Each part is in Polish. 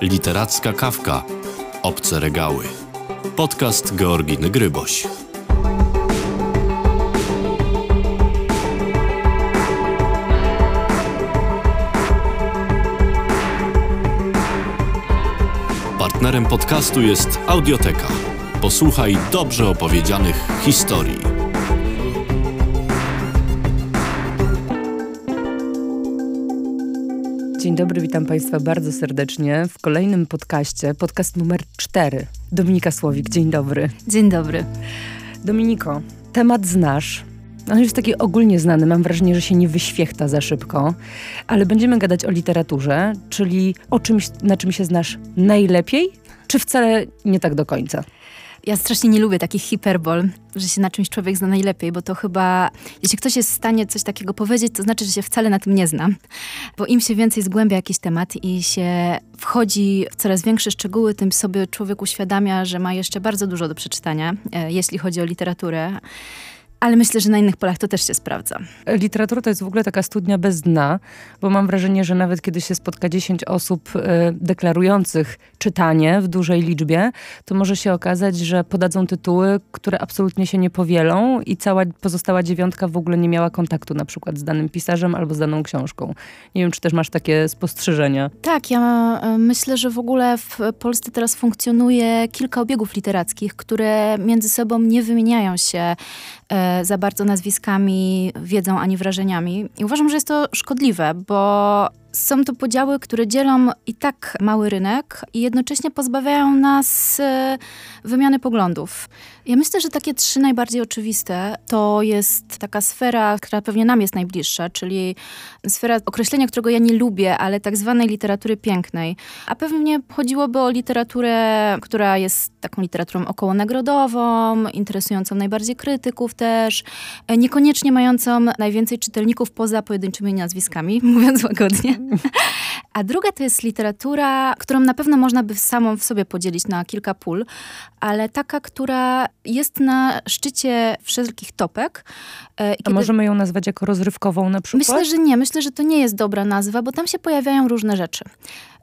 Literacka kawka. Obce regały. Podcast Georginy Gryboś. Partnerem podcastu jest Audioteka. Posłuchaj dobrze opowiedzianych historii. Dobry, witam Państwa bardzo serdecznie w kolejnym podcaście, podcast numer 4. Dominika Słowik, dzień dobry. Dzień dobry. Dominiko, temat znasz. On jest taki ogólnie znany, mam wrażenie, że się nie wyświechta za szybko, ale będziemy gadać o literaturze, czyli o czymś, na czym się znasz najlepiej, czy wcale nie tak do końca? Ja strasznie nie lubię takich hiperbol, że się na czymś człowiek zna najlepiej, bo to chyba, jeśli ktoś jest w stanie coś takiego powiedzieć, to znaczy, że się wcale na tym nie zna. Bo im się więcej zgłębia jakiś temat i się wchodzi w coraz większe szczegóły, tym sobie człowiek uświadamia, że ma jeszcze bardzo dużo do przeczytania, e, jeśli chodzi o literaturę. Ale myślę, że na innych polach to też się sprawdza. Literatura to jest w ogóle taka studnia bez dna, bo mam wrażenie, że nawet kiedy się spotka 10 osób y, deklarujących czytanie w dużej liczbie, to może się okazać, że podadzą tytuły, które absolutnie się nie powielą i cała pozostała dziewiątka w ogóle nie miała kontaktu na przykład z danym pisarzem albo z daną książką. Nie wiem, czy też masz takie spostrzeżenia. Tak, ja y, myślę, że w ogóle w Polsce teraz funkcjonuje kilka obiegów literackich, które między sobą nie wymieniają się y, za bardzo nazwiskami, wiedzą ani wrażeniami. I uważam, że jest to szkodliwe, bo są to podziały, które dzielą i tak mały rynek i jednocześnie pozbawiają nas e, wymiany poglądów. Ja myślę, że takie trzy najbardziej oczywiste to jest taka sfera, która pewnie nam jest najbliższa, czyli sfera określenia, którego ja nie lubię, ale tak zwanej literatury pięknej. A pewnie chodziłoby o literaturę, która jest taką literaturą okołonagrodową, interesującą najbardziej krytyków też, e, niekoniecznie mającą najwięcej czytelników poza pojedynczymi nazwiskami, mówiąc łagodnie. A druga to jest literatura, którą na pewno można by samą w sobie podzielić na kilka pól, ale taka, która jest na szczycie wszelkich topek. E, kiedy... A możemy ją nazwać jako rozrywkową na przykład? Myślę, że nie. Myślę, że to nie jest dobra nazwa, bo tam się pojawiają różne rzeczy.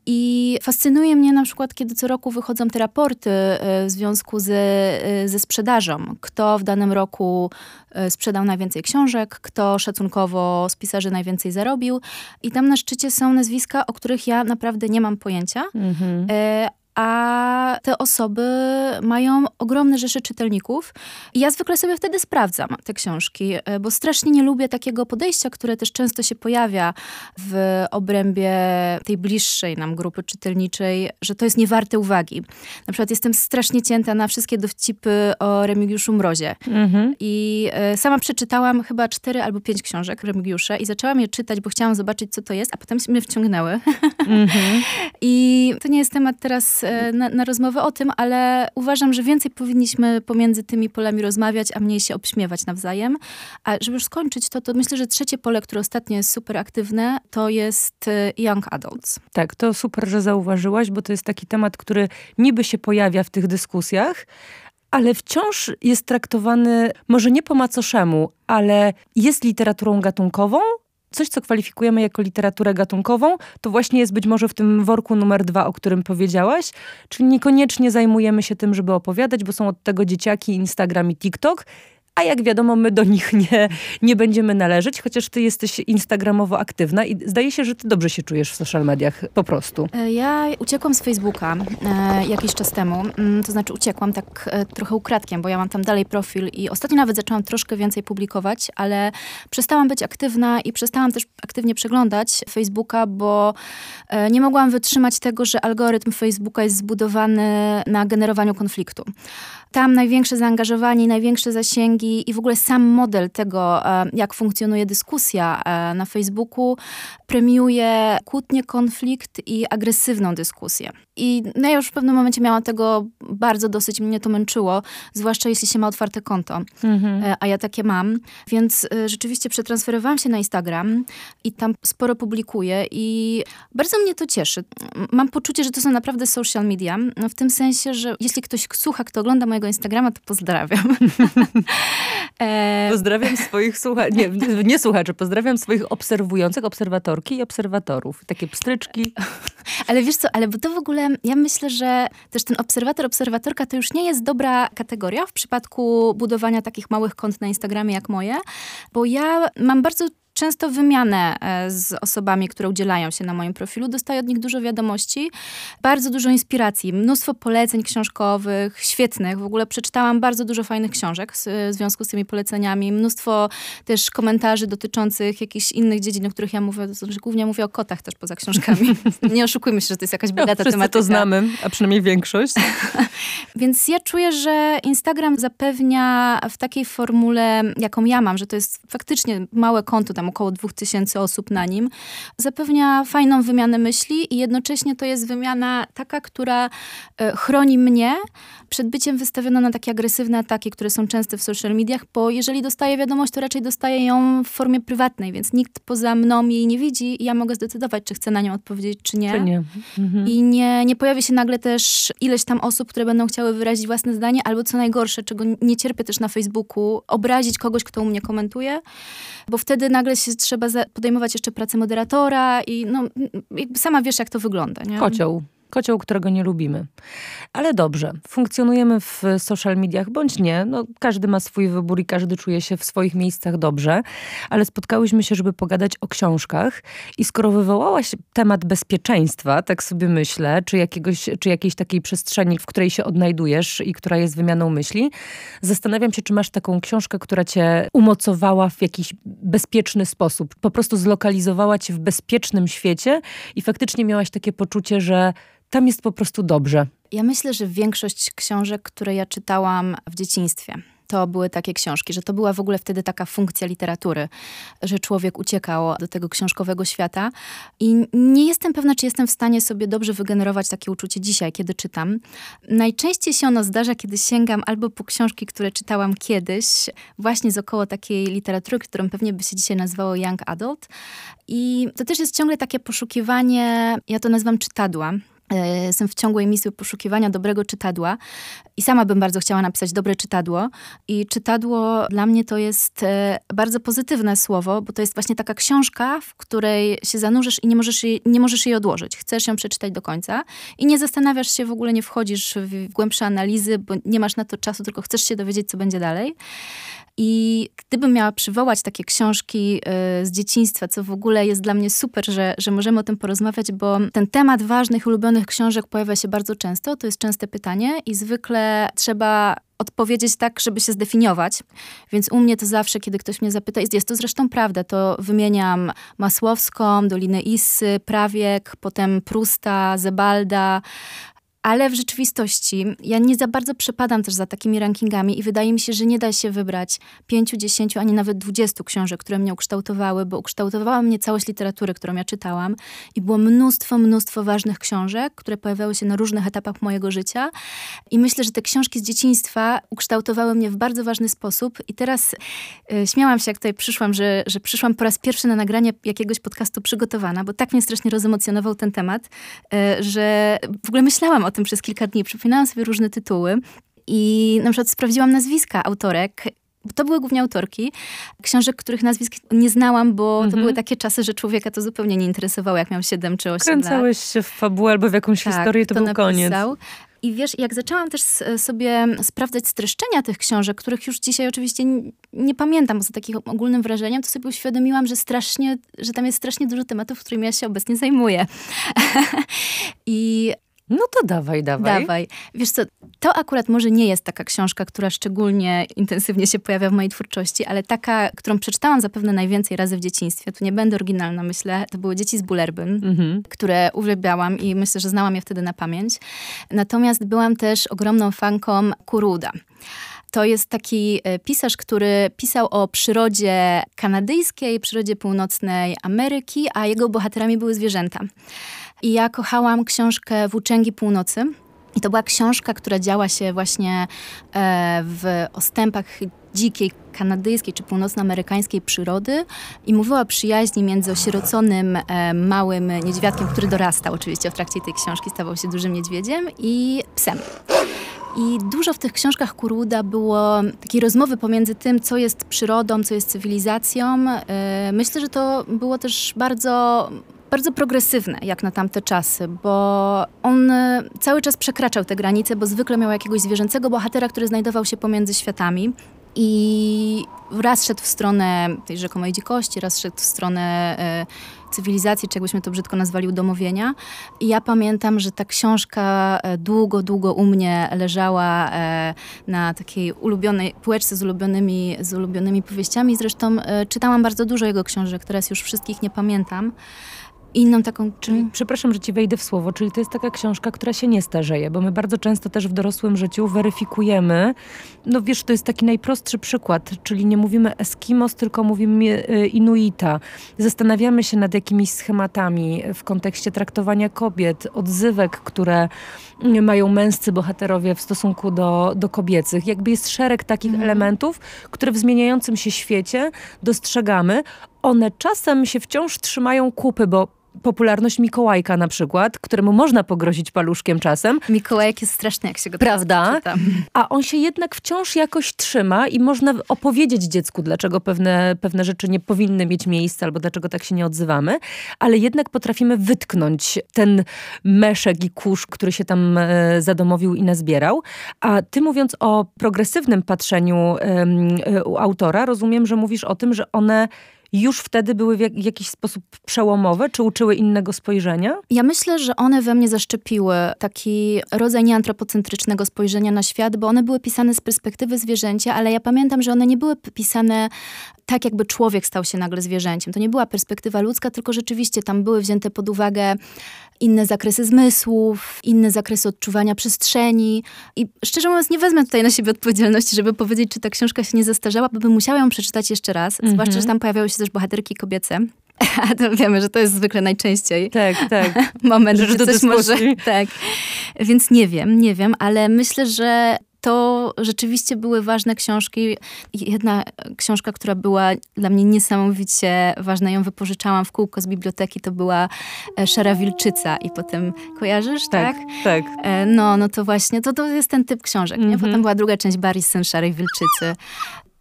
I fascynuje mnie na przykład, kiedy co roku wychodzą te raporty e, w związku z, e, ze sprzedażą. Kto w danym roku e, sprzedał najwięcej książek, kto szacunkowo z pisarzy najwięcej zarobił. I tam na szczycie są nazwiska, o których ja naprawdę nie mam pojęcia. Mhm a te osoby mają ogromne rzesze czytelników. I ja zwykle sobie wtedy sprawdzam te książki, e, bo strasznie nie lubię takiego podejścia, które też często się pojawia w obrębie tej bliższej nam grupy czytelniczej, że to jest niewarte uwagi. Na przykład jestem strasznie cięta na wszystkie dowcipy o Remigiuszu Mrozie. Mhm. I e, sama przeczytałam chyba cztery albo pięć książek Remigiusza i zaczęłam je czytać, bo chciałam zobaczyć, co to jest, a potem mnie wciągnęły. Mhm. I to nie jest temat teraz na, na rozmowę o tym, ale uważam, że więcej powinniśmy pomiędzy tymi polami rozmawiać, a mniej się obśmiewać nawzajem. A żeby już skończyć to, to myślę, że trzecie pole, które ostatnio jest super aktywne, to jest e, young adults. Tak, to super, że zauważyłaś, bo to jest taki temat, który niby się pojawia w tych dyskusjach, ale wciąż jest traktowany może nie po macoszemu, ale jest literaturą gatunkową, coś, co kwalifikujemy jako literaturę gatunkową, to właśnie jest być może w tym worku numer dwa, o którym powiedziałaś, czyli niekoniecznie zajmujemy się tym, żeby opowiadać, bo są od tego dzieciaki, Instagram i TikTok, a jak wiadomo, my do nich nie, nie będziemy należeć, chociaż ty jesteś instagramowo aktywna i zdaje się, że ty dobrze się czujesz w social mediach, po prostu. E, ja uciekłam z Facebooka e, jakiś czas temu, mm, to znaczy uciekłam tak e, trochę ukradkiem, bo ja mam tam dalej profil i ostatnio nawet zaczęłam troszkę więcej publikować, ale przestałam być aktywna i przestałam też aktywnie przeglądać Facebooka, bo e, nie mogłam wytrzymać tego, że algorytm Facebooka jest zbudowany na generowaniu konfliktu. Tam największe zaangażowanie, największe zasięgi i w ogóle sam model tego, e, jak funkcjonuje dyskusja e, na Facebooku, premiuje kłótnie, konflikt i agresywną dyskusję. I no ja już w pewnym momencie miałam tego bardzo dosyć, mnie to męczyło, zwłaszcza jeśli się ma otwarte konto, mhm. E, a ja takie mam. Więc rzeczywiście przetransferowałam się na Instagram i tam sporo publikuję i bardzo mnie to cieszy. Mam poczucie, że to są naprawdę social media, no w tym sensie, że jeśli ktoś słucha, kto ogląda moje mojego Instagrama, to pozdrawiam. e... Pozdrawiam swoich słuchaczy, nie, nie słuchaczy, pozdrawiam swoich obserwujących, obserwatorki i obserwatorów. Takie pstryczki. Ale wiesz co, ale bo to w ogóle ja myślę, że też ten obserwator, obserwatorka to już nie jest dobra kategoria w przypadku budowania takich małych kont na Instagramie jak moje, bo ja mam bardzo często wymianę e, z osobami, które udzielają się na moim profilu. Dostaję od nich dużo wiadomości, bardzo dużo inspiracji, mnóstwo poleceń książkowych, świetnych. W ogóle przeczytałam bardzo dużo fajnych książek w związku z tymi poleceniami. Mnóstwo też komentarzy dotyczących jakichś innych dziedzin, o których ja mówię. Znaczy, głównie mówię o kotach też poza książkami. Nie oszukujmy się, że to jest jakaś bogata no, tematyka. to znamy, a przynajmniej większość. Więc ja czuję, że Instagram zapewnia w takiej formule, jaką ja mam, że to jest faktycznie małe konto tam około 2000 osób na nim, zapewnia fajną wymianę myśli i jednocześnie to jest wymiana taka, która e, chroni mnie przed byciem wystawioną na takie agresywne ataki, które są częste w social mediach, bo jeżeli dostaję wiadomość, to raczej dostaję ją w formie prywatnej, więc nikt poza mną jej nie widzi i ja mogę zdecydować, czy chcę na nią odpowiedzieć, czy nie. Czy nie. Mhm. I nie, nie pojawi się nagle też ileś tam osób, które będą chciały wyrazić własne zdanie, albo co najgorsze, czego nie cierpię też na Facebooku, obrazić kogoś, kto u mnie komentuje, bo wtedy nagle się trzeba podejmować jeszcze pracę moderatora i no, sama wiesz, jak to wygląda. Nie? Kocioł. Kocioł, którego nie lubimy. Ale dobrze, funkcjonujemy w social mediach, bądź nie. No, każdy ma swój wybór i każdy czuje się w swoich miejscach dobrze. Ale spotkałyśmy się, żeby pogadać o książkach. I skoro wywołałaś temat bezpieczeństwa, tak sobie myślę, czy, jakiegoś, czy jakiejś takiej przestrzeni, w której się odnajdujesz i która jest wymianą myśli, zastanawiam się, czy masz taką książkę, która cię umocowała w jakiś bezpieczny sposób. Po prostu zlokalizowała cię w bezpiecznym świecie i faktycznie miałaś takie poczucie, że tam jest po prostu dobrze. Ja myślę, że większość książek, które ja czytałam w dzieciństwie, to były takie książki, że to była w ogóle wtedy taka funkcja literatury, że człowiek uciekał do tego książkowego świata. I nie jestem pewna, czy jestem w stanie sobie dobrze wygenerować takie uczucie dzisiaj, kiedy czytam. Najczęściej się ono zdarza, kiedy sięgam albo po książki, które czytałam kiedyś, właśnie z około takiej literatury, którą pewnie by się dzisiaj nazywało Young Adult. I to też jest ciągle takie poszukiwanie, ja to nazywam czytadła jestem w ciągłej misji poszukiwania dobrego czytadła i sama bym bardzo chciała napisać dobre czytadło. I czytadło dla mnie to jest e, bardzo pozytywne słowo, bo to jest właśnie taka książka, w której się zanurzysz i nie możesz jej, nie możesz jej odłożyć. Chcesz ją przeczytać do końca i nie zastanawiasz się, w ogóle nie wchodzisz w głębsze analizy, bo nie masz na to czasu, tylko chcesz się dowiedzieć, co będzie dalej. I gdybym miała przywołać takie książki y, z dzieciństwa, co w ogóle jest dla mnie super, że, że możemy o tym porozmawiać, bo ten temat ważnych, ulubionych książek pojawia się bardzo często. To jest częste pytanie i zwykle trzeba odpowiedzieć tak, żeby się zdefiniować. Więc u mnie to zawsze, kiedy ktoś mnie zapyta, jest to zresztą prawda, to wymieniam Masłowską, Dolinę Issy, Prawiek, potem Prusta, Zebalda, ale w rzeczywistości ja nie za bardzo przepadam też za takimi rankingami i wydaje mi się, że nie da się wybrać pięciu, dziesięciu, ani nawet dwudziestu książek, które mnie ukształtowały, bo ukształtowała mnie całość literatury, którą ja czytałam. I było mnóstwo, mnóstwo ważnych książek, które pojawiały się na różnych etapach mojego życia. I myślę, że te książki z dzieciństwa ukształtowały mnie w bardzo ważny sposób. I teraz y, śmiałam się, jak tutaj przyszłam, że, że przyszłam po raz pierwszy na nagranie jakiegoś podcastu przygotowana, bo tak mnie strasznie rozemocjonował ten temat, y, że w ogóle myślałam o tym przez kilka dni, przypominałam sobie różne tytuły i na przykład sprawdziłam nazwiska autorek to były głównie autorki książek, których nazwisk nie znałam, bo mhm. to były takie czasy, że człowieka to zupełnie nie interesowało, jak miał 7 czy 8 Kręcałeś lat. się w fabułę albo w jakąś tak, historię, to, to był napisał. koniec. I wiesz, jak zaczęłam też sobie sprawdzać streszczenia tych książek, których już dzisiaj oczywiście nie, pamiętam za takim ogólnym wrażeniem, to sobie uświadomiłam, że strasznie, że tam jest strasznie dużo tematów, którymi ja się obecnie zajmuję. I no to dawaj, dawaj. Dawaj. Wiesz co, to akurat może nie jest taka książka, która szczególnie intensywnie się pojawia w mojej twórczości, ale taka, którą przeczytałam zapewne najwięcej razy w dzieciństwie. Tu nie będę oryginalna, myślę. To były Dzieci z Bulerbyn, mhm. które uwielbiałam i myślę, że znałam je wtedy na pamięć. Natomiast byłam też ogromną fanką Kuruda. To jest taki e, pisarz, który pisał o przyrodzie kanadyjskiej, przyrodzie północnej Ameryki, a jego bohaterami były zwierzęta. I ja kochałam książkę Włóczęgi Północy. I to była książka, która działa się właśnie e, w ostępach dzikiej kanadyjskiej czy północnoamerykańskiej przyrody i mówiła o przyjaźni między osieroconym e, małym niedźwiadkiem, który dorastał oczywiście w trakcie tej książki, stawał się dużym niedźwiedziem i psem. I dużo w tych książkach Kuruda było takiej rozmowy pomiędzy tym, co jest przyrodą, co jest cywilizacją. E, myślę, że to było też bardzo bardzo progresywne, jak na tamte czasy, bo on e, cały czas przekraczał te granice, bo zwykle miał jakiegoś zwierzęcego bohatera, który znajdował się pomiędzy światami. I raz szedł w stronę tej rzekomej dzikości, raz szedł w stronę e, cywilizacji, czy jakbyśmy to brzydko nazwali, udomowienia. I ja pamiętam, że ta książka e, długo, długo u mnie leżała e, na takiej ulubionej półeczce z ulubionymi, z ulubionymi powieściami. Zresztą e, czytałam bardzo dużo jego książek, teraz już wszystkich nie pamiętam inną taką... Czyli, przepraszam, że ci wejdę w słowo, czyli to jest taka książka, która się nie starzeje, bo my bardzo często też w dorosłym życiu weryfikujemy, no wiesz, to jest taki najprostszy przykład, czyli nie mówimy Eskimos, tylko mówimy e, Inuita. Zastanawiamy się nad jakimiś schematami w kontekście traktowania kobiet, odzywek, które mają męscy bohaterowie w stosunku do, do kobiecych. Jakby jest szereg takich mhm. elementów, które w zmieniającym się świecie dostrzegamy. One czasem się wciąż trzymają kupy, bo popularność Mikołajka na przykład, któremu można pogrozić paluszkiem czasem. Mikołajek jest straszny, jak się go Prawda? Czyta. A on się jednak wciąż jakoś trzyma i można opowiedzieć dziecku, dlaczego pewne, pewne rzeczy nie powinny mieć miejsca albo dlaczego tak się nie odzywamy, ale jednak potrafimy wytknąć ten meszek i kurz, który się tam e, zadomowił i nazbierał. A ty mówiąc o progresywnym patrzeniu e, u autora, rozumiem, że mówisz o tym, że one już wtedy były w jakiś sposób przełomowe? Czy uczyły innego spojrzenia? Ja myślę, że one we mnie zaszczepiły taki rodzaj nieantropocentrycznego spojrzenia na świat, bo one były pisane z perspektywy zwierzęcia, ale ja pamiętam, że one nie były pisane tak, jakby człowiek stał się nagle zwierzęciem. To nie była perspektywa ludzka, tylko rzeczywiście tam były wzięte pod uwagę inne zakresy zmysłów, inne zakresy odczuwania przestrzeni. I szczerze mówiąc, nie wezmę tutaj na siebie odpowiedzialności, żeby powiedzieć, czy ta książka się nie zestarzała, bo bym musiała ją przeczytać jeszcze raz. Mm -hmm. Zwłaszcza, że tam pojawiały się też bohaterki kobiece. A to wiemy, że to jest zwykle najczęściej. Tak, tak. Moment, że coś może. Tak. Więc nie wiem, nie wiem, ale myślę, że to rzeczywiście były ważne książki. Jedna książka, która była dla mnie niesamowicie ważna, ją wypożyczałam w kółko z biblioteki, to była e, Szara Wilczyca i potem, kojarzysz, tak? Tak, tak. E, no, no to właśnie, to, to jest ten typ książek, nie? Potem była druga część Barry Syn Szarej Wilczycy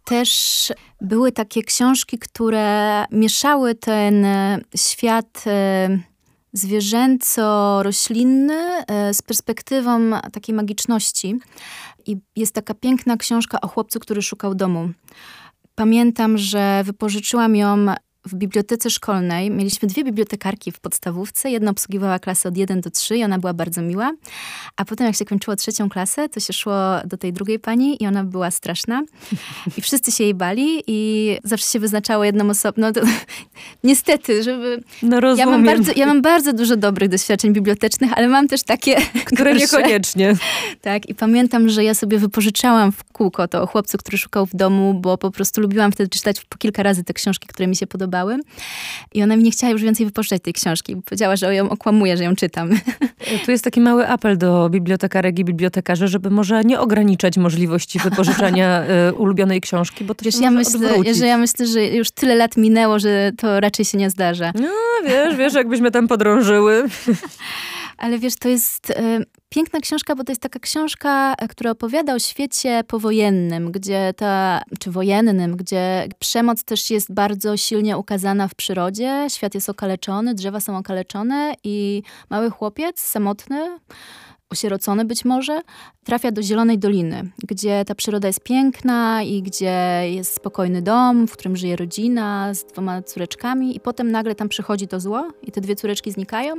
też były takie książki, które mieszały ten e, świat zwierzęco-roślinny z perspektywą takiej magiczności i jest taka piękna książka o chłopcu, który szukał domu. Pamiętam, że wypożyczyłam ją w bibliotece szkolnej mieliśmy dwie bibliotekarki w podstawówce. Jedna obsługiwała klasę od 1 do 3 i ona była bardzo miła. A potem jak się kończyło trzecią klasę, to się szło do tej drugiej pani i ona była straszna. I wszyscy się jej bali i zawsze się wyznaczało jedną osobą. No to, niestety, żeby... No rozumiem. Ja mam, bardzo, ja mam bardzo dużo dobrych doświadczeń bibliotecznych, ale mam też takie... Które niekoniecznie. Tak, i pamiętam, że ja sobie wypożyczałam w kółko to o chłopcu, który szukał w domu, bo po prostu lubiłam wtedy czytać po kilka razy te książki, które mi się podobały I ona mi nie chciała już więcej wypożyczać tej książki. Powiedziała, że ją okłamuje, że ją czytam. Tu jest taki mały apel do bibliotekarek i bibliotekarzy, żeby może nie ograniczać możliwości wypożyczania y, ulubionej książki, bo to wiesz, się ja myślę, że ja myślę, że już tyle lat minęło, że to raczej się nie zdarza. No, wiesz, wiesz, jakbyśmy tam podrążyły. Ale wiesz, to jest e, piękna książka, bo to jest taka książka, e, która opowiada o świecie powojennym, gdzie ta, czy wojennym, gdzie przemoc też jest bardzo silnie ukazana w przyrodzie. Świat jest okaleczony, drzewa są okaleczone i mały chłopiec, samotny, osierocony być może, trafia do Zielonej Doliny, gdzie ta przyroda jest piękna i gdzie jest spokojny dom, w którym żyje rodzina z dwoma córeczkami i potem nagle tam przychodzi to zło i te dwie córeczki znikają.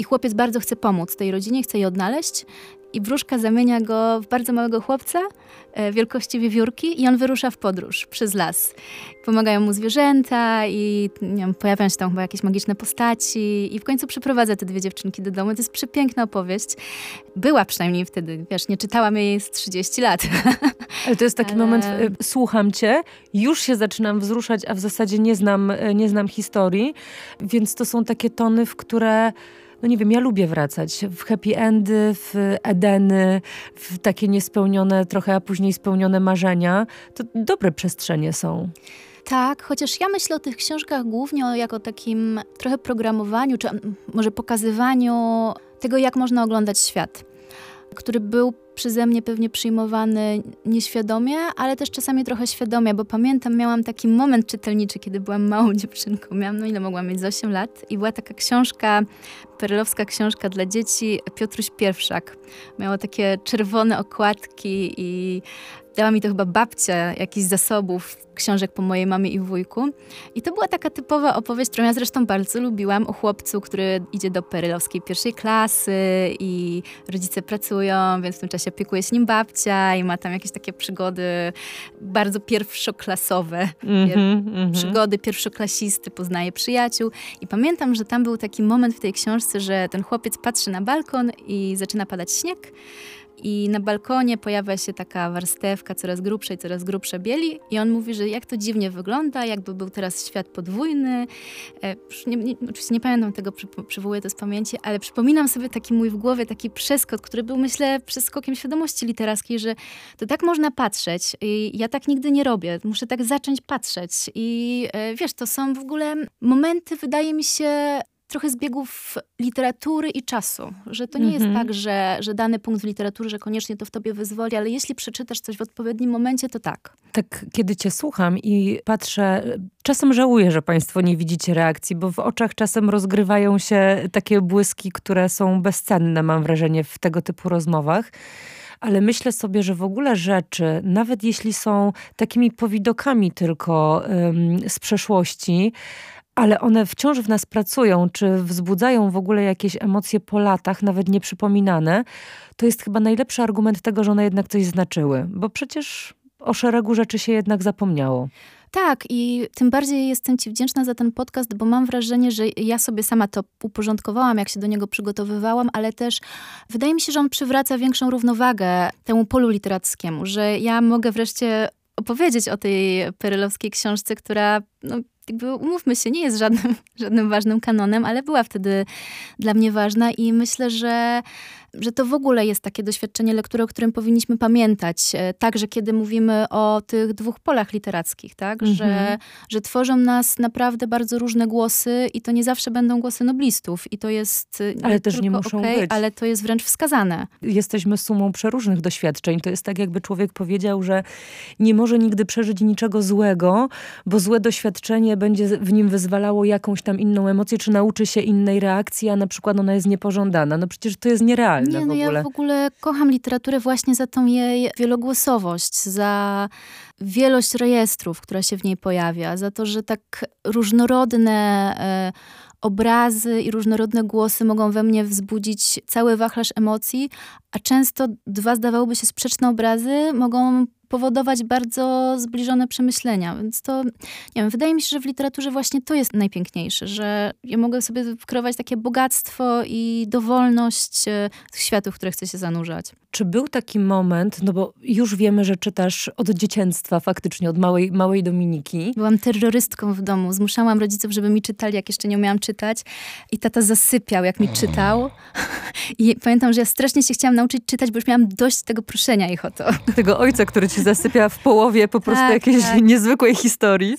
I chłopiec bardzo chce pomóc tej rodzinie, chce je odnaleźć. I wróżka zamienia go w bardzo małego chłopca e, wielkości wiewiórki i on wyrusza w podróż przez las. Pomagają mu zwierzęta i wiem, pojawiają się tam chyba jakieś magiczne postaci i w końcu przyprowadza te dwie dziewczynki do domu. To jest przepiękna opowieść. Była przynajmniej wtedy, wiesz, nie czytałam jej z 30 lat. Ale to jest taki Ale... moment, e, słucham cię, już się zaczynam wzruszać, a w zasadzie nie znam, e, nie znam historii, więc to są takie tony, w które no nie wiem, ja lubię wracać w happy endy, w Edeny, w takie niespełnione, trochę a później spełnione marzenia. To dobre przestrzenie są. Tak, chociaż ja myślę o tych książkach głównie jako takim trochę programowaniu, czy może pokazywaniu tego, jak można oglądać świat, który był przeze mnie pewnie przyjmowany nieświadomie, ale też czasami trochę świadomie, bo pamiętam, miałam taki moment czytelniczy, kiedy byłam małą dziewczynką. Miałam, no ile mogłam mieć, z 8 lat i była taka książka, perelowska książka dla dzieci, Piotruś Pierwszak. Miała takie czerwone okładki i dała mi to chyba babcia jakichś zasobów książek po mojej mamie i wujku. I to była taka typowa opowieść, którą ja zresztą bardzo lubiłam, o chłopcu, który idzie do perelowskiej pierwszej klasy i rodzice pracują, więc w tym czasie opiekuje się nim babcia i ma tam jakieś takie przygody bardzo pierwszoklasowe. Mm -hmm, przygody pierwszoklasisty, poznaje przyjaciół. I pamiętam, że tam był taki moment w tej książce, że ten chłopiec patrzy na balkon i zaczyna padać śnieg i na balkonie pojawia się taka warstewka coraz grubsza i coraz grubsza bieli i on mówi, że jak to dziwnie wygląda, jakby był teraz świat podwójny. E, nie, nie, oczywiście nie pamiętam tego, przy, przywołuję to z pamięci, ale przypominam sobie taki mój w głowie taki przeskok, który był myślę przeskokiem świadomości literackiej, że to tak można patrzeć i ja tak nigdy nie robię. Muszę tak zacząć patrzeć i e, wiesz, to są w ogóle momenty, wydaje mi się, trochę zbiegów literatury i czasu. Że to nie jest mhm. tak, że, że dany punkt w literaturze, że koniecznie to w tobie wyzwoli, ale jeśli przeczytasz coś w odpowiednim momencie, to tak. Tak, kiedy cię słucham i patrzę, czasem żałuję, że państwo nie widzicie reakcji, bo w oczach czasem rozgrywają się takie błyski, które są bezcenne, mam wrażenie, w tego typu rozmowach ale myślę sobie, że w ogóle rzeczy, nawet jeśli są takimi powidokami tylko ym, z przeszłości, ale one wciąż w nas pracują, czy wzbudzają w ogóle jakieś emocje po latach, nawet nieprzypominane, to jest chyba najlepszy argument tego, że one jednak coś znaczyły. Bo przecież o szeregu rzeczy się jednak zapomniało. Tak, i tym bardziej jestem Ci wdzięczna za ten podcast, bo mam wrażenie, że ja sobie sama to uporządkowałam, jak się do niego przygotowywałam, ale też wydaje mi się, że on przywraca większą równowagę temu polu literackiemu, że ja mogę wreszcie opowiedzieć o tej perelowskiej książce, która no, jakby umówmy się, nie jest żadnym, żadnym ważnym kanonem, ale była wtedy dla mnie ważna i myślę, że że to w ogóle jest takie doświadczenie lektury, o którym powinniśmy pamiętać. E, także kiedy mówimy o tych dwóch polach literackich, tak? Mhm. Że, że tworzą nas naprawdę bardzo różne głosy i to nie zawsze będą głosy noblistów. I to jest e, ale też nie muszą okay, być. ale to jest wręcz wskazane. Jesteśmy sumą przeróżnych doświadczeń. To jest tak, jakby człowiek powiedział, że nie może nigdy przeżyć niczego złego, bo złe doświadczenie będzie w nim wyzwalało jakąś tam inną emocję, czy nauczy się innej reakcji, a na przykład ona jest niepożądana. No przecież to jest nierealne nie, no w ogóle. Ja w ogóle kocham literaturę właśnie za tą jej wielogłosowość, za wielość rejestrów, która się w niej pojawia, za to, że tak różnorodne e, obrazy i różnorodne głosy mogą we mnie wzbudzić cały wachlarz emocji, a często dwa zdawałoby się sprzeczne obrazy mogą powodować bardzo zbliżone przemyślenia. Więc to, nie wiem, wydaje mi się, że w literaturze właśnie to jest najpiękniejsze, że ja mogę sobie wykreować takie bogactwo i dowolność e, tych światów, w które chcę się zanurzać. Czy był taki moment, no bo już wiemy, że czytasz od dzieciństwa faktycznie, od małej, małej Dominiki. Byłam terrorystką w domu. Zmuszałam rodziców, żeby mi czytali, jak jeszcze nie umiałam czytać. I tata zasypiał, jak mi czytał. I pamiętam, że ja strasznie się chciałam nauczyć czytać, bo już miałam dość tego proszenia ich o to. Tego ojca, który ci zasypia w połowie po prostu tak, jakiejś tak. niezwykłej historii.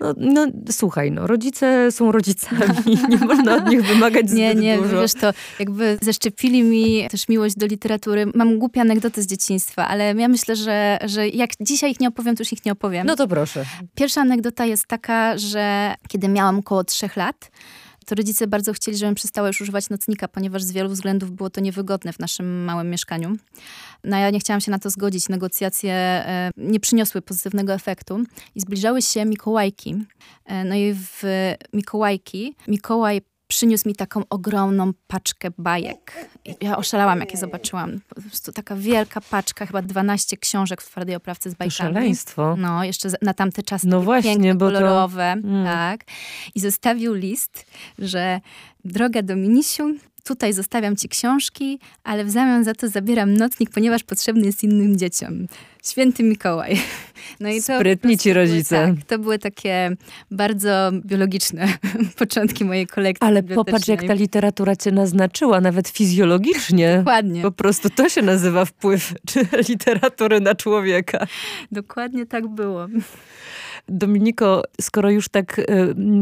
No, no, słuchaj, no, rodzice są rodzicami, nie można od nich wymagać zbyt nie, nie, dużo. Nie, wiesz, to jakby zaszczepili mi też miłość do literatury. Mam głupie anegdoty z dzieciństwa, ale ja myślę, że, że jak dzisiaj ich nie opowiem, to już ich nie opowiem. No to proszę. Pierwsza anegdota jest taka, że kiedy miałam około trzech lat, to rodzice bardzo chcieli, żebym przestała już używać nocnika, ponieważ z wielu względów było to niewygodne w naszym małym mieszkaniu. No ja nie chciałam się na to zgodzić. Negocjacje e, nie przyniosły pozytywnego efektu i zbliżały się Mikołajki. E, no i w Mikołajki Mikołaj przyniósł mi taką ogromną paczkę bajek. Ja oszalałam, jak je zobaczyłam. Po prostu taka wielka paczka, chyba 12 książek w twardej oprawce z bajkami. To szaleństwo. No, jeszcze na tamte czasy no właśnie, piękne, bo kolorowe. To... Mm. Tak. I zostawił list, że droga Dominisiu, tutaj zostawiam ci książki, ale w zamian za to zabieram nocnik, ponieważ potrzebny jest innym dzieciom. Święty Mikołaj. No i to Sprytni ci rodzice. Tak, to były takie bardzo biologiczne początki mojej kolekcji. Ale popatrz, jak ta literatura cię naznaczyła, nawet fizjologicznie. Dokładnie. Po prostu to się nazywa wpływ literatury na człowieka. Dokładnie tak było. Dominiko, skoro już tak y,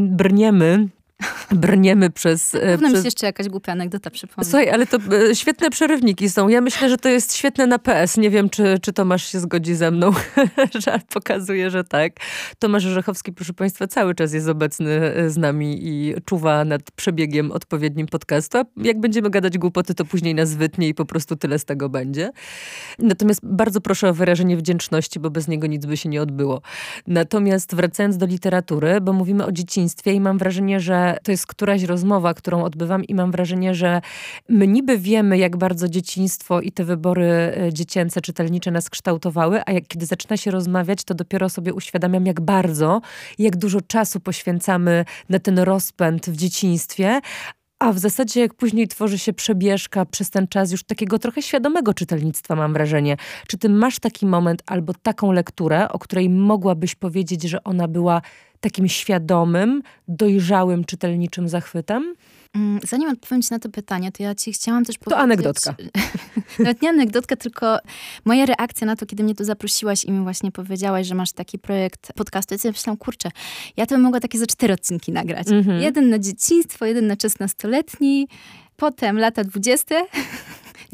brniemy brniemy przez... Pewno przez... mi się jeszcze jakaś głupia anegdota przypomina. Słuchaj, ale to e, świetne przerywniki są. Ja myślę, że to jest świetne na PS. Nie wiem, czy, czy Tomasz się zgodzi ze mną. Żart pokazuje, że tak. Tomasz Orzechowski, proszę Państwa, cały czas jest obecny e, z nami i czuwa nad przebiegiem odpowiednim podcastu. A jak będziemy gadać głupoty, to później nas wytnie i po prostu tyle z tego będzie. Natomiast bardzo proszę o wyrażenie wdzięczności, bo bez niego nic by się nie odbyło. Natomiast wracając do literatury, bo mówimy o dzieciństwie i mam wrażenie, że to jest któraś rozmowa, którą odbywam i mam wrażenie, że my niby wiemy, jak bardzo dzieciństwo i te wybory e, dziecięce, czytelnicze nas kształtowały, a jak kiedy zaczyna się rozmawiać, to dopiero sobie uświadamiam, jak bardzo, jak dużo czasu poświęcamy na ten rozpęd w dzieciństwie, a w zasadzie, jak później tworzy się przebieżka przez ten czas już takiego trochę świadomego czytelnictwa, mam wrażenie. Czy ty masz taki moment albo taką lekturę, o której mogłabyś powiedzieć, że ona była takim świadomym, dojrzałym czytelniczym zachwytem? Mm, zanim odpowiem ci na to pytanie, to ja ci chciałam też powiedzieć... To anegdotka. Nawet nie anegdotka, tylko moja reakcja na to, kiedy mnie tu zaprosiłaś i mi właśnie powiedziałaś, że masz taki projekt podcastu. Ja sobie myślałam, kurczę, ja to bym mogła takie za cztery odcinki nagrać. Mhm. Jeden na dzieciństwo, jeden na czas nastoletni, potem lata dwudzieste.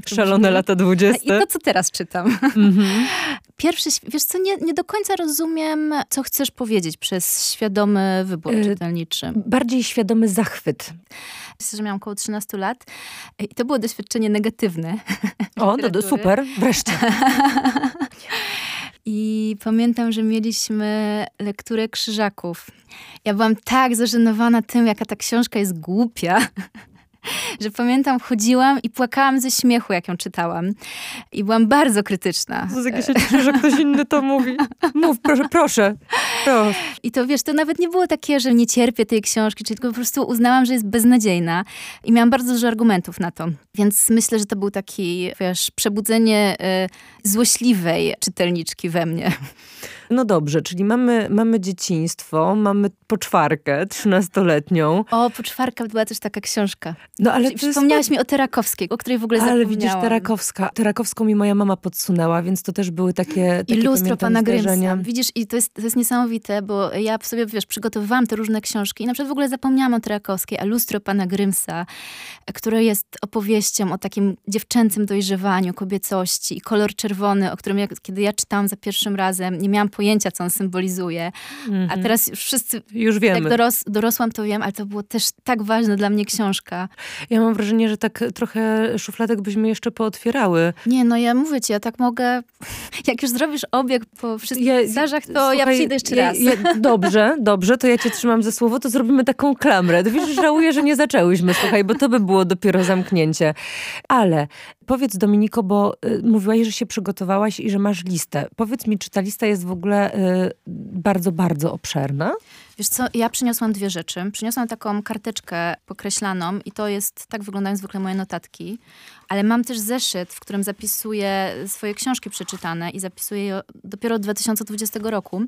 Szalone lata dwudzieste. I to, co teraz czytam. Mhm. Pierwszy, wiesz co, nie, nie do końca rozumiem, co chcesz powiedzieć przez świadomy wybór y, czytelniczy. Bardziej świadomy zachwyt. Myślę, że miałam około 13 lat i to było doświadczenie negatywne. O, no super, wreszcie. I pamiętam, że mieliśmy lekturę krzyżaków. Ja byłam tak zażenowana tym, jaka ta książka jest głupia, że pamiętam, chodziłam i płakałam ze śmiechu, jak ją czytałam. I byłam bardzo krytyczna. jak ja się cieszę, że ktoś inny to mówi. Mów, proszę, proszę. proszę. I to wiesz, to nawet nie było takie, że nie cierpię tej książki, czyli tylko po prostu uznałam, że jest beznadziejna. I miałam bardzo dużo argumentów na to. Więc myślę, że to był taki, wiesz, przebudzenie y, złośliwej czytelniczki we mnie. No dobrze, czyli mamy, mamy dzieciństwo, mamy poczwarkę trzynastoletnią. O, poczwarka była też taka książka. No ale Wspomniałaś jest... mi o Terakowskiej, o której w ogóle ale zapomniałam. Ale widzisz, Terakowska. Terakowską mi moja mama podsunęła, więc to też były takie, takie I lustro pana Grymsa. Widzisz, i to jest, to jest niesamowite, bo ja sobie, wiesz, przygotowywałam te różne książki i na przykład w ogóle zapomniałam o Terakowskiej, a lustro pana Grymsa, które jest opowieścią o takim dziewczęcym dojrzewaniu, kobiecości i kolor czerwony, o którym ja, kiedy ja czytałam za pierwszym razem, nie miałam pojęcia, co on symbolizuje. Mm -hmm. A teraz już wszyscy, już wiemy. jak doros, dorosłam, to wiem, ale to było też tak ważna dla mnie książka. Ja mam wrażenie, że tak trochę szufladek byśmy jeszcze pootwierały. Nie, no ja mówię ci, ja tak mogę, jak już zrobisz obieg po wszystkich ja, to słuchaj, ja przyjdę jeszcze raz. Ja, dobrze, dobrze, to ja cię trzymam ze słowo, to zrobimy taką klamrę. Wiesz, żałuję, że nie zaczęłyśmy, słuchaj, bo to by było dopiero zamknięcie. Ale powiedz Dominiko, bo y, mówiłaś, że się przygotowałaś i że masz listę. Powiedz mi, czy ta lista jest w ogóle y, bardzo, bardzo obszerna? Wiesz co, ja przyniosłam dwie rzeczy. Przyniosłam taką karteczkę pokreślaną i to jest, tak wyglądają zwykle moje notatki, ale mam też zeszyt, w którym zapisuję swoje książki przeczytane i zapisuję je dopiero od 2020 roku.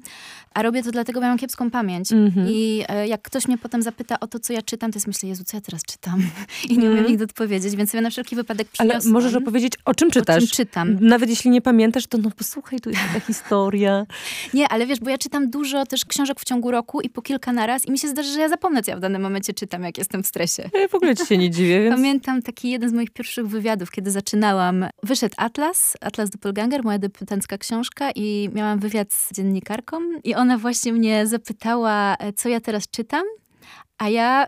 A robię to dlatego, bo mam kiepską pamięć. Mm -hmm. I e, jak ktoś mnie potem zapyta o to, co ja czytam, to jest myślę, Jezu, co ja teraz czytam? I nie umiem mm. nigdy odpowiedzieć, więc sobie na wszelki wypadek przyniosłam. Ale możesz opowiedzieć, o czym czytasz? O czym czytam. Nawet jeśli nie pamiętasz, to no posłuchaj, tu jest ta historia. nie, ale wiesz, bo ja czytam dużo też książek w ciągu roku i po kilka naraz i mi się zdarzy, że ja zapomnę, co ja w danym momencie czytam, jak jestem w stresie. Ja w ogóle ci się nie dziwię, więc... Pamiętam taki jeden z moich pierwszych wywiadów, kiedy zaczynałam. Wyszedł Atlas, Atlas Doppelganger, moja debiutancka książka i miałam wywiad z dziennikarką i ona właśnie mnie zapytała, e, co ja teraz czytam, a ja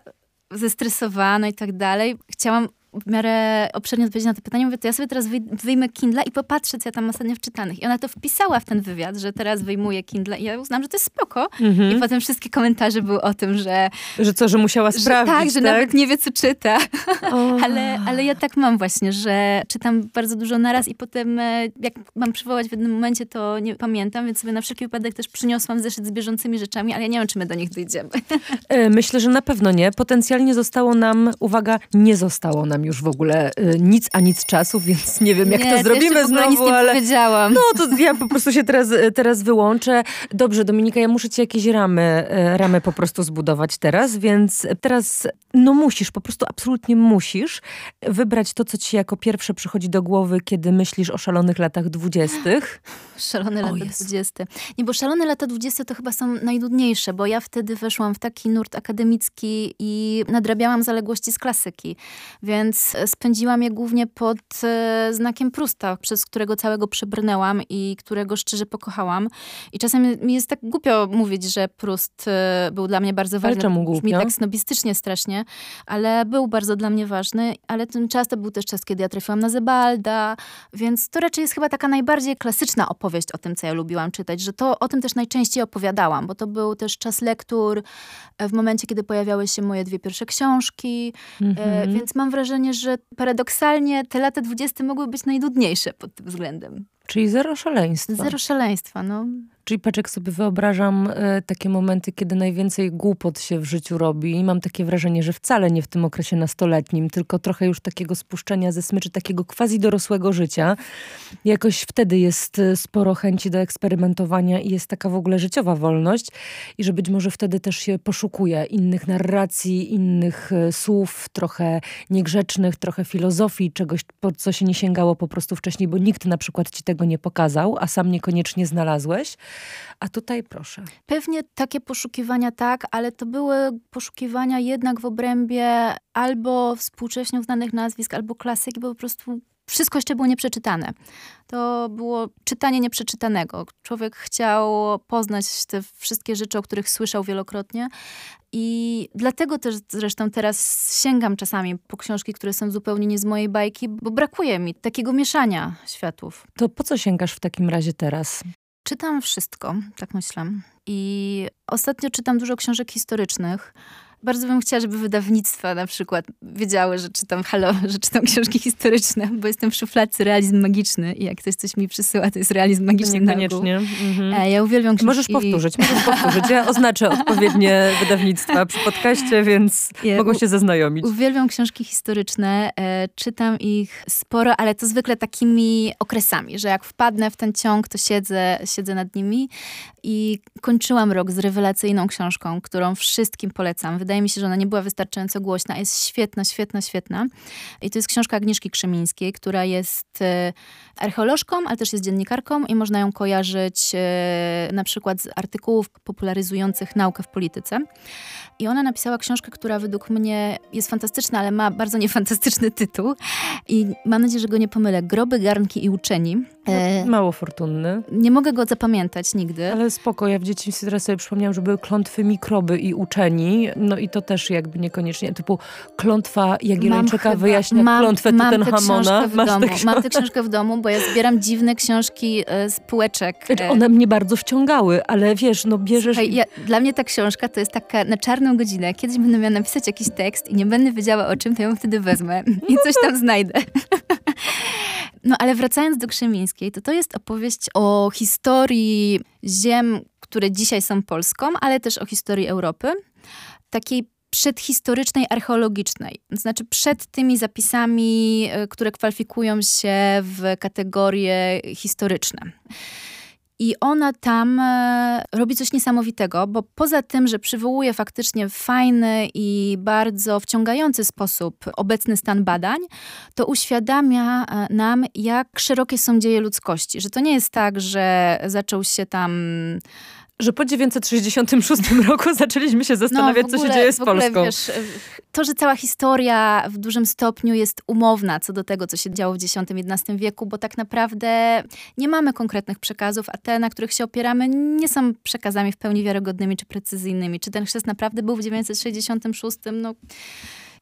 zestresowana i tak dalej, chciałam w miarę obszernie odpowiedzieć na to pytanie, mówię, to ja sobie teraz wyjmę Kindle i popatrzę, co ja tam ostatnio wczytanych. I ona to wpisała w ten wywiad, że teraz wyjmuje Kindle i ja uznałam, że to jest spoko. Mhm. I potem wszystkie komentarze były o tym, że... Że co, że musiała sprawdzić, że, Tak, że tak? nawet nie wie, co czyta. ale, ale ja tak mam właśnie, że czytam bardzo dużo naraz i potem e, jak mam przywołać w jednym momencie, to nie pamiętam, więc sobie na wszelki wypadek też przyniosłam zeszyt z bieżącymi rzeczami, ale ja nie wiem, czy my do nich dojdziemy. E, myślę, że na pewno nie. Potencjalnie zostało nam, uwaga, nie zostało nam mam już w ogóle y, nic a nic czasu, więc nie wiem, jak nie, to zrobimy znowu, nic nie ale... powiedziałam. No to ja po prostu się teraz, teraz wyłączę. Dobrze, Dominika, ja muszę ci jakieś ramy, y, ramy po prostu zbudować teraz, więc teraz no musisz, po prostu absolutnie musisz wybrać to, co ci jako pierwsze przychodzi do głowy, kiedy myślisz o szalonych latach dwudziestych. Szalone lata dwudzieste. Nie, bo szalone lata dwudzieste to chyba są najnudniejsze, bo ja wtedy weszłam w taki nurt akademicki i nadrabiałam zaległości z klasyki. Więc spędziłam je głównie pod e, znakiem Prusta, przez którego całego przebrnęłam i którego szczerze pokochałam. I czasem mi jest tak głupio mówić, że Prust e, był dla mnie bardzo ważny. Ale czemu głupio? Brzmi tak snobistycznie strasznie, ale był bardzo dla mnie ważny. Ale ten czas to był też czas, kiedy ja trafiłam na Zebalda, więc to raczej jest chyba taka najbardziej klasyczna opowieść o tym, co ja lubiłam czytać, że to o tym też najczęściej opowiadałam, bo to był też czas lektur, e, w momencie, kiedy pojawiały się moje dwie pierwsze książki, Mhm. więc mam wrażenie, że paradoksalnie te lata dwudzieste mogły być najdudniejsze pod tym względem. Czyli zero szaleństwa. Zero szaleństwa, no. Czyli paczek sobie wyobrażam e, takie momenty, kiedy najwięcej głupot się w życiu robi i mam takie wrażenie, że wcale nie w tym okresie nastoletnim, tylko trochę już takiego spuszczenia ze smyczy, takiego quasi dorosłego życia. Jakoś wtedy jest e, sporo chęci do eksperymentowania i jest taka w ogóle życiowa wolność i że być może wtedy też się poszukuje innych narracji, innych e, słów, trochę niegrzecznych, trochę filozofii, czegoś, po co się nie sięgało po prostu wcześniej, bo nikt na przykład ci tego nie pokazał, a sam niekoniecznie znalazłeś. A tutaj proszę. Pewnie takie poszukiwania tak, ale to były poszukiwania jednak w obrębie albo współcześnie uznanych nazwisk, albo klasyki, bo po prostu wszystko jeszcze było nieprzeczytane. To było czytanie nieprzeczytanego. Człowiek chciał poznać te wszystkie rzeczy, o których słyszał wielokrotnie. I dlatego też zresztą teraz sięgam czasami po książki, które są zupełnie nie z mojej bajki, bo brakuje mi takiego mieszania światów. To po co sięgasz w takim razie teraz? Czytam wszystko, tak myślę. I ostatnio czytam dużo książek historycznych. Bardzo bym chciała, żeby wydawnictwa na przykład wiedziały, że czytam, halo, że czytam książki historyczne, bo jestem w szufladce realizm magiczny i jak ktoś coś mi przysyła, to jest realizm magiczny. Niekoniecznie. Mhm. E, Ja uwielbiam książki... Możesz powtórzyć, możesz powtórzyć. Ja oznaczę odpowiednie wydawnictwa przy podcaście, więc Ja mogą u- się zaznajomić. Uwielbiam książki historyczne, e, czytam ich sporo, ale to zwykle takimi okresami, że jak wpadnę w ten ciąg, to siedzę, siedzę nad nimi i kończyłam rok z rewelacyjną książką, którą wszystkim polecam. Wydaje mi się, że ona nie była wystarczająco głośna, jest świetna, świetna, świetna. I to jest książka Agnieszki Krzemińskiej, która jest e, archeolożką, ale też jest dziennikarką i można ją kojarzyć e, na przykład z artykułów popularyzujących naukę w polityce. I ona napisała książkę, która według mnie jest fantastyczna, ale ma bardzo niefantastyczny tytuł. I mam nadzieję, że go nie pomylę. Groby, garnki i uczeni. E, Mało fortunny, nie mogę go zapamiętać nigdy. ale spoko. Ja w dzieciństwie teraz sobie przypomniałam, że były klątwy mikroby i uczeni. No i to też jakby niekoniecznie. Typu klątwa Jagiellończyka chyba- wyjaśnia mam- klątwę mam tę Tutenhamona. książkę w Masz domu. tę Mam tę książkę w domu, bo ja zbieram dziwne książki e, z półeczek. Znaczy, e, one mnie bardzo wciągały, ale wiesz, no bierzesz... Słuchaj, ja, dla mnie ta książka to jest taka na czarną godzinę. Kiedyś będę miała napisać jakiś tekst i nie będę wiedziała o czym, to ją wtedy wezmę i coś tam znajdę. No ale wracając do Krzemińskiej, to to jest opowieść o historii ziem, które dzisiaj są Polską, ale też o historii Europy. Takiej przedhistorycznej, archeologicznej. Znaczy przed tymi zapisami, y, które kwalifikują się w kategorie historyczne. I ona tam e, robi coś niesamowitego, bo poza tym, że przywołuje faktycznie w fajny i bardzo wciągający sposób obecny stan badań, to uświadamia e, nam, jak szerokie są dzieje ludzkości. Że to nie jest tak, że zaczął się tam Że po 966 roku zaczęliśmy się zastanawiać, No, w co się ogóle- dzieje z ogóle, Polską. Wiesz, to, że cała historia w dużym stopniu jest umowna co do tego, co się działo w X-XI wieku, bo tak naprawdę nie mamy konkretnych przekazów, a te, na których się opieramy, nie są przekazami w pełni wiarygodnymi czy precyzyjnymi. Czy ten chrzest naprawdę był w 966? No,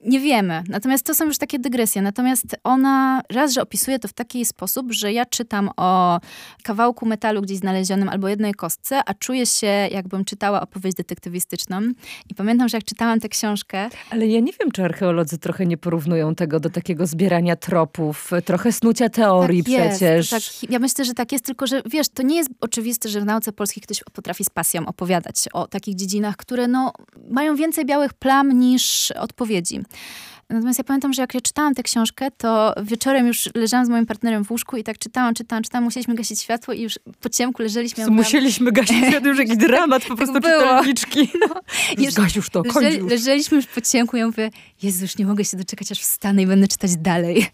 nie wiemy. Natomiast to są już takie dygresje. Natomiast ona raz, że opisuje to w taki sposób, że ja czytam o kawałku metalu gdzieś znalezionym albo jednej kostce, a czuję się, jakbym czytała opowieść detektywistyczną. I pamiętam, że jak czytałam tę książkę, Ale ja nie wiem, czy archeolodzy trochę nie porównują tego do takiego zbierania tropów, trochę snucia teorii tak jest, przecież. Tak, ja myślę, że tak jest, tylko że wiesz, to nie jest oczywiste, że w nauce polskiej ktoś potrafi z pasją opowiadać o takich dziedzinach, które no, mają więcej białych plam niż odpowiedzi. Natomiast ja pamiętam, że jak ja czytałam tę książkę, to wieczorem już leżałam z moim partnerem w łóżku i tak czytałam, czytałam, czytałam, musieliśmy gasić światło i już po ciemku leżeliśmy. Musieliśmy gasić światło, już jakiś dramat, po prostu było. czytelniczki. No. Już, Gaś już to, kończ już. Leżeliśmy już po ciemku i ja mówię, Jezu, już nie mogę się doczekać, aż wstanę i będę czytać dalej.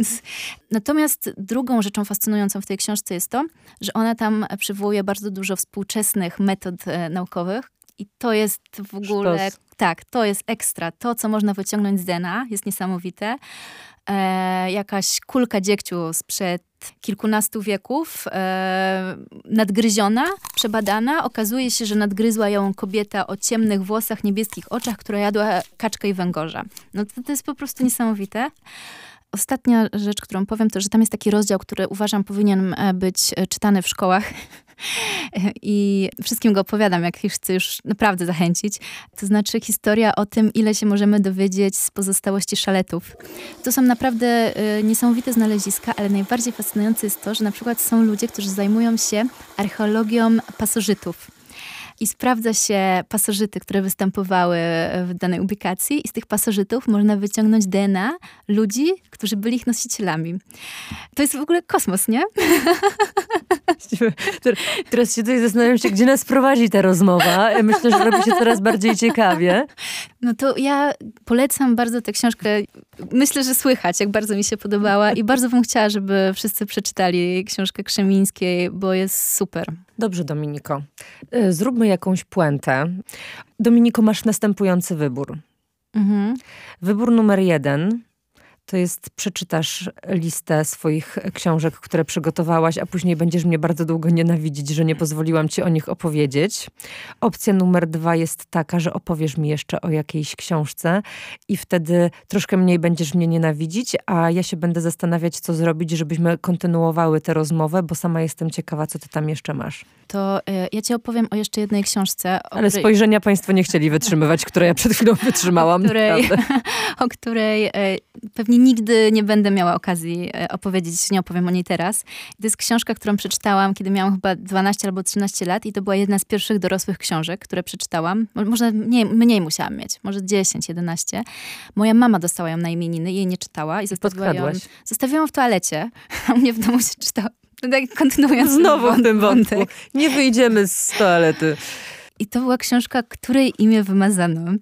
Natomiast drugą rzeczą fascynującą w tej książce jest to, że ona tam przywołuje bardzo dużo współczesnych metod e, naukowych, i to jest w ogóle, Sztos. Tak, to jest ekstra. To, co można wyciągnąć z DNA, jest niesamowite. E, jakaś kulka dziegciu sprzed kilkunastu wieków, e, nadgryziona, przebadana. Okazuje się, że nadgryzła ją kobieta o ciemnych włosach, niebieskich oczach, która jadła kaczkę i węgorza. No to, to jest po prostu niesamowite. Ostatnia rzecz, którą powiem, to, że tam jest taki rozdział, który uważam powinien e, być e, czytany w szkołach. I wszystkim go opowiadam, jak chcę już naprawdę zachęcić. To znaczy historia o tym, ile się możemy dowiedzieć z pozostałości szaletów. To są naprawdę y, niesamowite znaleziska, ale najbardziej fascynujące jest to, że na przykład są ludzie, którzy zajmują się archeologią pasożytów i sprawdza się pasożyty, które występowały w danej ubikacji i z tych pasożytów można wyciągnąć DNA ludzi, którzy byli ich nosicielami. To jest w ogóle kosmos, nie? Teraz się tutaj zastanawiam się, gdzie nas prowadzi ta rozmowa. Myślę, że robi się coraz bardziej ciekawie. No to ja polecam bardzo tę książkę. Myślę, że słychać, jak bardzo mi się podobała i bardzo bym chciała, żeby wszyscy przeczytali książkę Krzemińskiej, bo jest super. Dobrze, Dominiko. E, zróbmy jakąś puentę. Dominiko, masz następujący wybór. Mhm. Wybór numer jeden to jest przeczytasz listę swoich książek, które przygotowałaś, a później będziesz mnie bardzo długo nienawidzić, że nie pozwoliłam ci o nich opowiedzieć. Opcja numer dwa jest taka, że opowiesz mi jeszcze o jakiejś książce i wtedy troszkę mniej będziesz mnie nienawidzić, a ja się będę zastanawiać, co zrobić, żebyśmy kontynuowały tę rozmowę, bo sama jestem ciekawa, co ty tam jeszcze masz. To y, ja ci opowiem o jeszcze jednej książce. Ale której... spojrzenia państwo nie chcieli wytrzymywać, które ja przed chwilą wytrzymałam. o której, o której y, pewnie nigdy nie będę miała okazji e, opowiedzieć, nie opowiem o niej teraz. To jest książka, którą przeczytałam, kiedy miałam chyba 12 albo 13 lat i to była jedna z pierwszych dorosłych książek, które przeczytałam. Może mniej, mniej musiałam mieć, może 10, 11. Moja mama dostała ją na imieniny, jej nie czytała i zostawiła ją, zostawiłam w toalecie, a mnie w domu się czytała. Tak kontynuując Znowu w tym wątku. Nie wyjdziemy z toalety. I to była książka, której imię wymazano.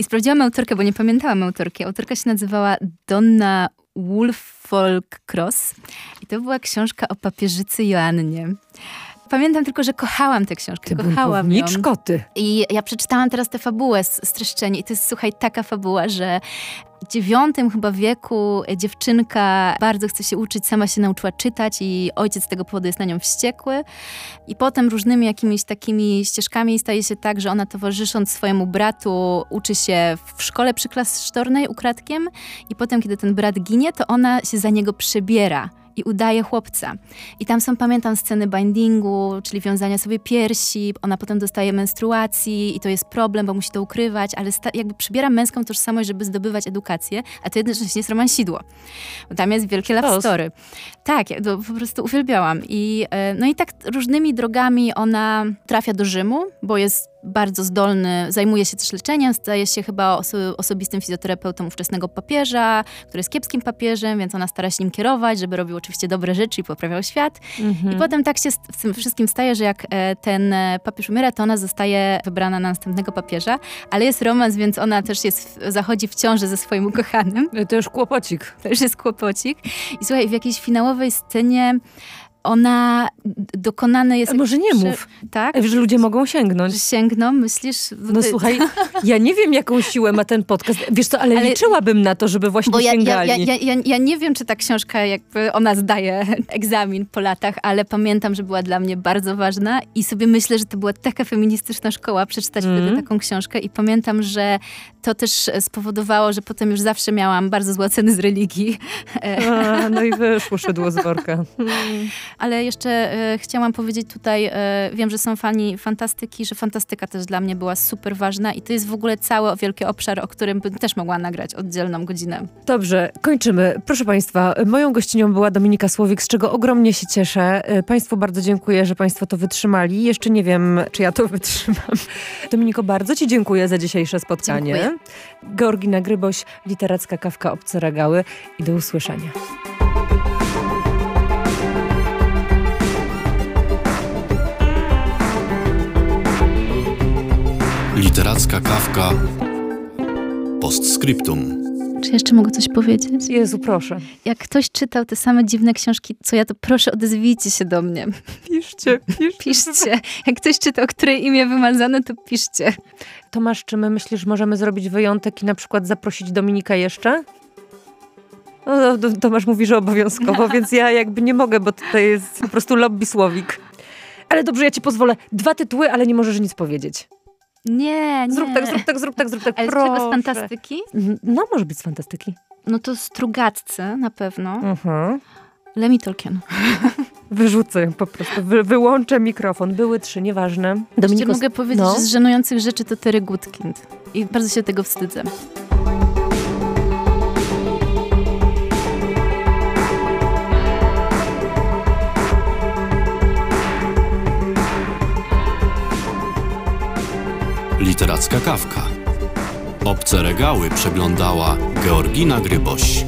I sprawdziłam autorkę, bo nie pamiętałam autorki. Autorka się nazywała Donna Woolfolk Cross. I to była książka o papieżycy Joannie. Pamiętam tylko, że kochałam tę książkę. Ty kochałam ją. I ja przeczytałam teraz tę fabułę, streszczenie. I to jest, słuchaj, taka fabuła, że dziewiątym chyba wieku dziewczynka bardzo chce się uczyć, sama się nauczyła czytać i ojciec z tego powodu jest na nią wściekły. I potem różnymi jakimiś takimi ścieżkami staje się tak, że ona towarzysząc swojemu bratu uczy się w szkole przyklasztornej ukradkiem i potem, kiedy ten brat ginie, to ona się za niego przebiera i udaje chłopca. I tam są, pamiętam, sceny bindingu, czyli wiązania sobie piersi, ona potem dostaje menstruacji i to jest problem, bo musi to ukrywać, ale jakby przybiera męską tożsamość, żeby zdobywać edukację, a to jednocześnie jest romansidło. Bo tam jest wielkie love story. Tak, ja to po prostu uwielbiałam. I, e, no i tak różnymi drogami ona trafia do Rzymu, bo jest bardzo zdolny, zajmuje się też leczeniem, staje się chyba oso osobistym fizjoterapeutą ówczesnego papieża, który jest kiepskim papieżem, więc ona stara się nim kierować, żeby robił oczywiście dobre rzeczy i poprawiał świat. Mhm. I potem tak się z tym wszystkim staje, że jak e, ten e, papież umiera, to ona zostaje wybrana na następnego papieża, ale jest romans, więc ona też jest, zachodzi w ciąży ze swoim ukochanym. To już kłopocik. To już jest kłopocik. I słuchaj, w jakiejś finałowej scenie ona dokonane jest... A może nie mów. Tak? Że ludzie mogą sięgnąć. Sięgną, myślisz? No słuchaj, ja nie wiem, jaką siłę ma ten podcast. Wiesz co, ale, ale liczyłabym na to, żeby właśnie bo ja, sięgali. Ja, ja, ja, ja, nie wiem, czy ta książka jakby, ona zdaje egzamin po latach, ale pamiętam, że była dla mnie bardzo ważna i sobie myślę, że to była taka feministyczna szkoła, przeczytać mm. wtedy taką książkę i pamiętam, że to też spowodowało, że potem już zawsze miałam bardzo złe ceny z religii. A, no i wyszło szydło z worka. Ale jeszcze e, chciałam powiedzieć tutaj, e, wiem, że są fani fantastyki, że fantastyka też dla mnie była super ważna i to jest w ogóle cały wielki obszar, o którym bym też mogła nagrać oddzielną godzinę. Dobrze, kończymy. Proszę Państwa, moją gościnią była Dominika Słowik, z czego ogromnie się cieszę. E, państwu bardzo dziękuję, że Państwo to wytrzymali. Jeszcze nie wiem, czy ja to wytrzymam. Dominiko, bardzo Ci dziękuję za dzisiejsze spotkanie. Dziękuję. Georgina Gryboś, Literacka Kawka Obce Regały i do usłyszenia. Literacka kawka postscriptum. Czy jeszcze mogę coś powiedzieć? Jezu, proszę. Jak ktoś czytał te same dziwne książki, co ja, to proszę odezwijcie się do mnie. Piszcie, piszcie. Piszcie. Jak ktoś czytał, które imię wymazane, to piszcie. Tomasz, czy my myślisz, możemy zrobić wyjątek i na przykład zaprosić Dominika jeszcze? No, to- Tomasz mówi, że obowiązkowo, więc ja jakby nie mogę, bo tutaj jest po prostu lobby słowik. Ale dobrze, ja ci pozwolę. Dwa tytuły, ale nie możesz nic powiedzieć. Nie, nie. Zrób tak, zrób tak, zrób tak, zrób tak, Ale z proszę. czego z fantastyki? No, może być z fantastyki. No to Strugatce na pewno. Mhm. Lemmy Tolkien. Wyrzucę ją po prostu, wy, wyłączę mikrofon. Były trzy, nieważne. Jeszcze Dominiko, mogę powiedzieć, no. że z żenujących rzeczy to Terry Goodkind. I bardzo się tego wstydzę. Literacka kawka. Obce regały przeglądała Georgina Gryboś.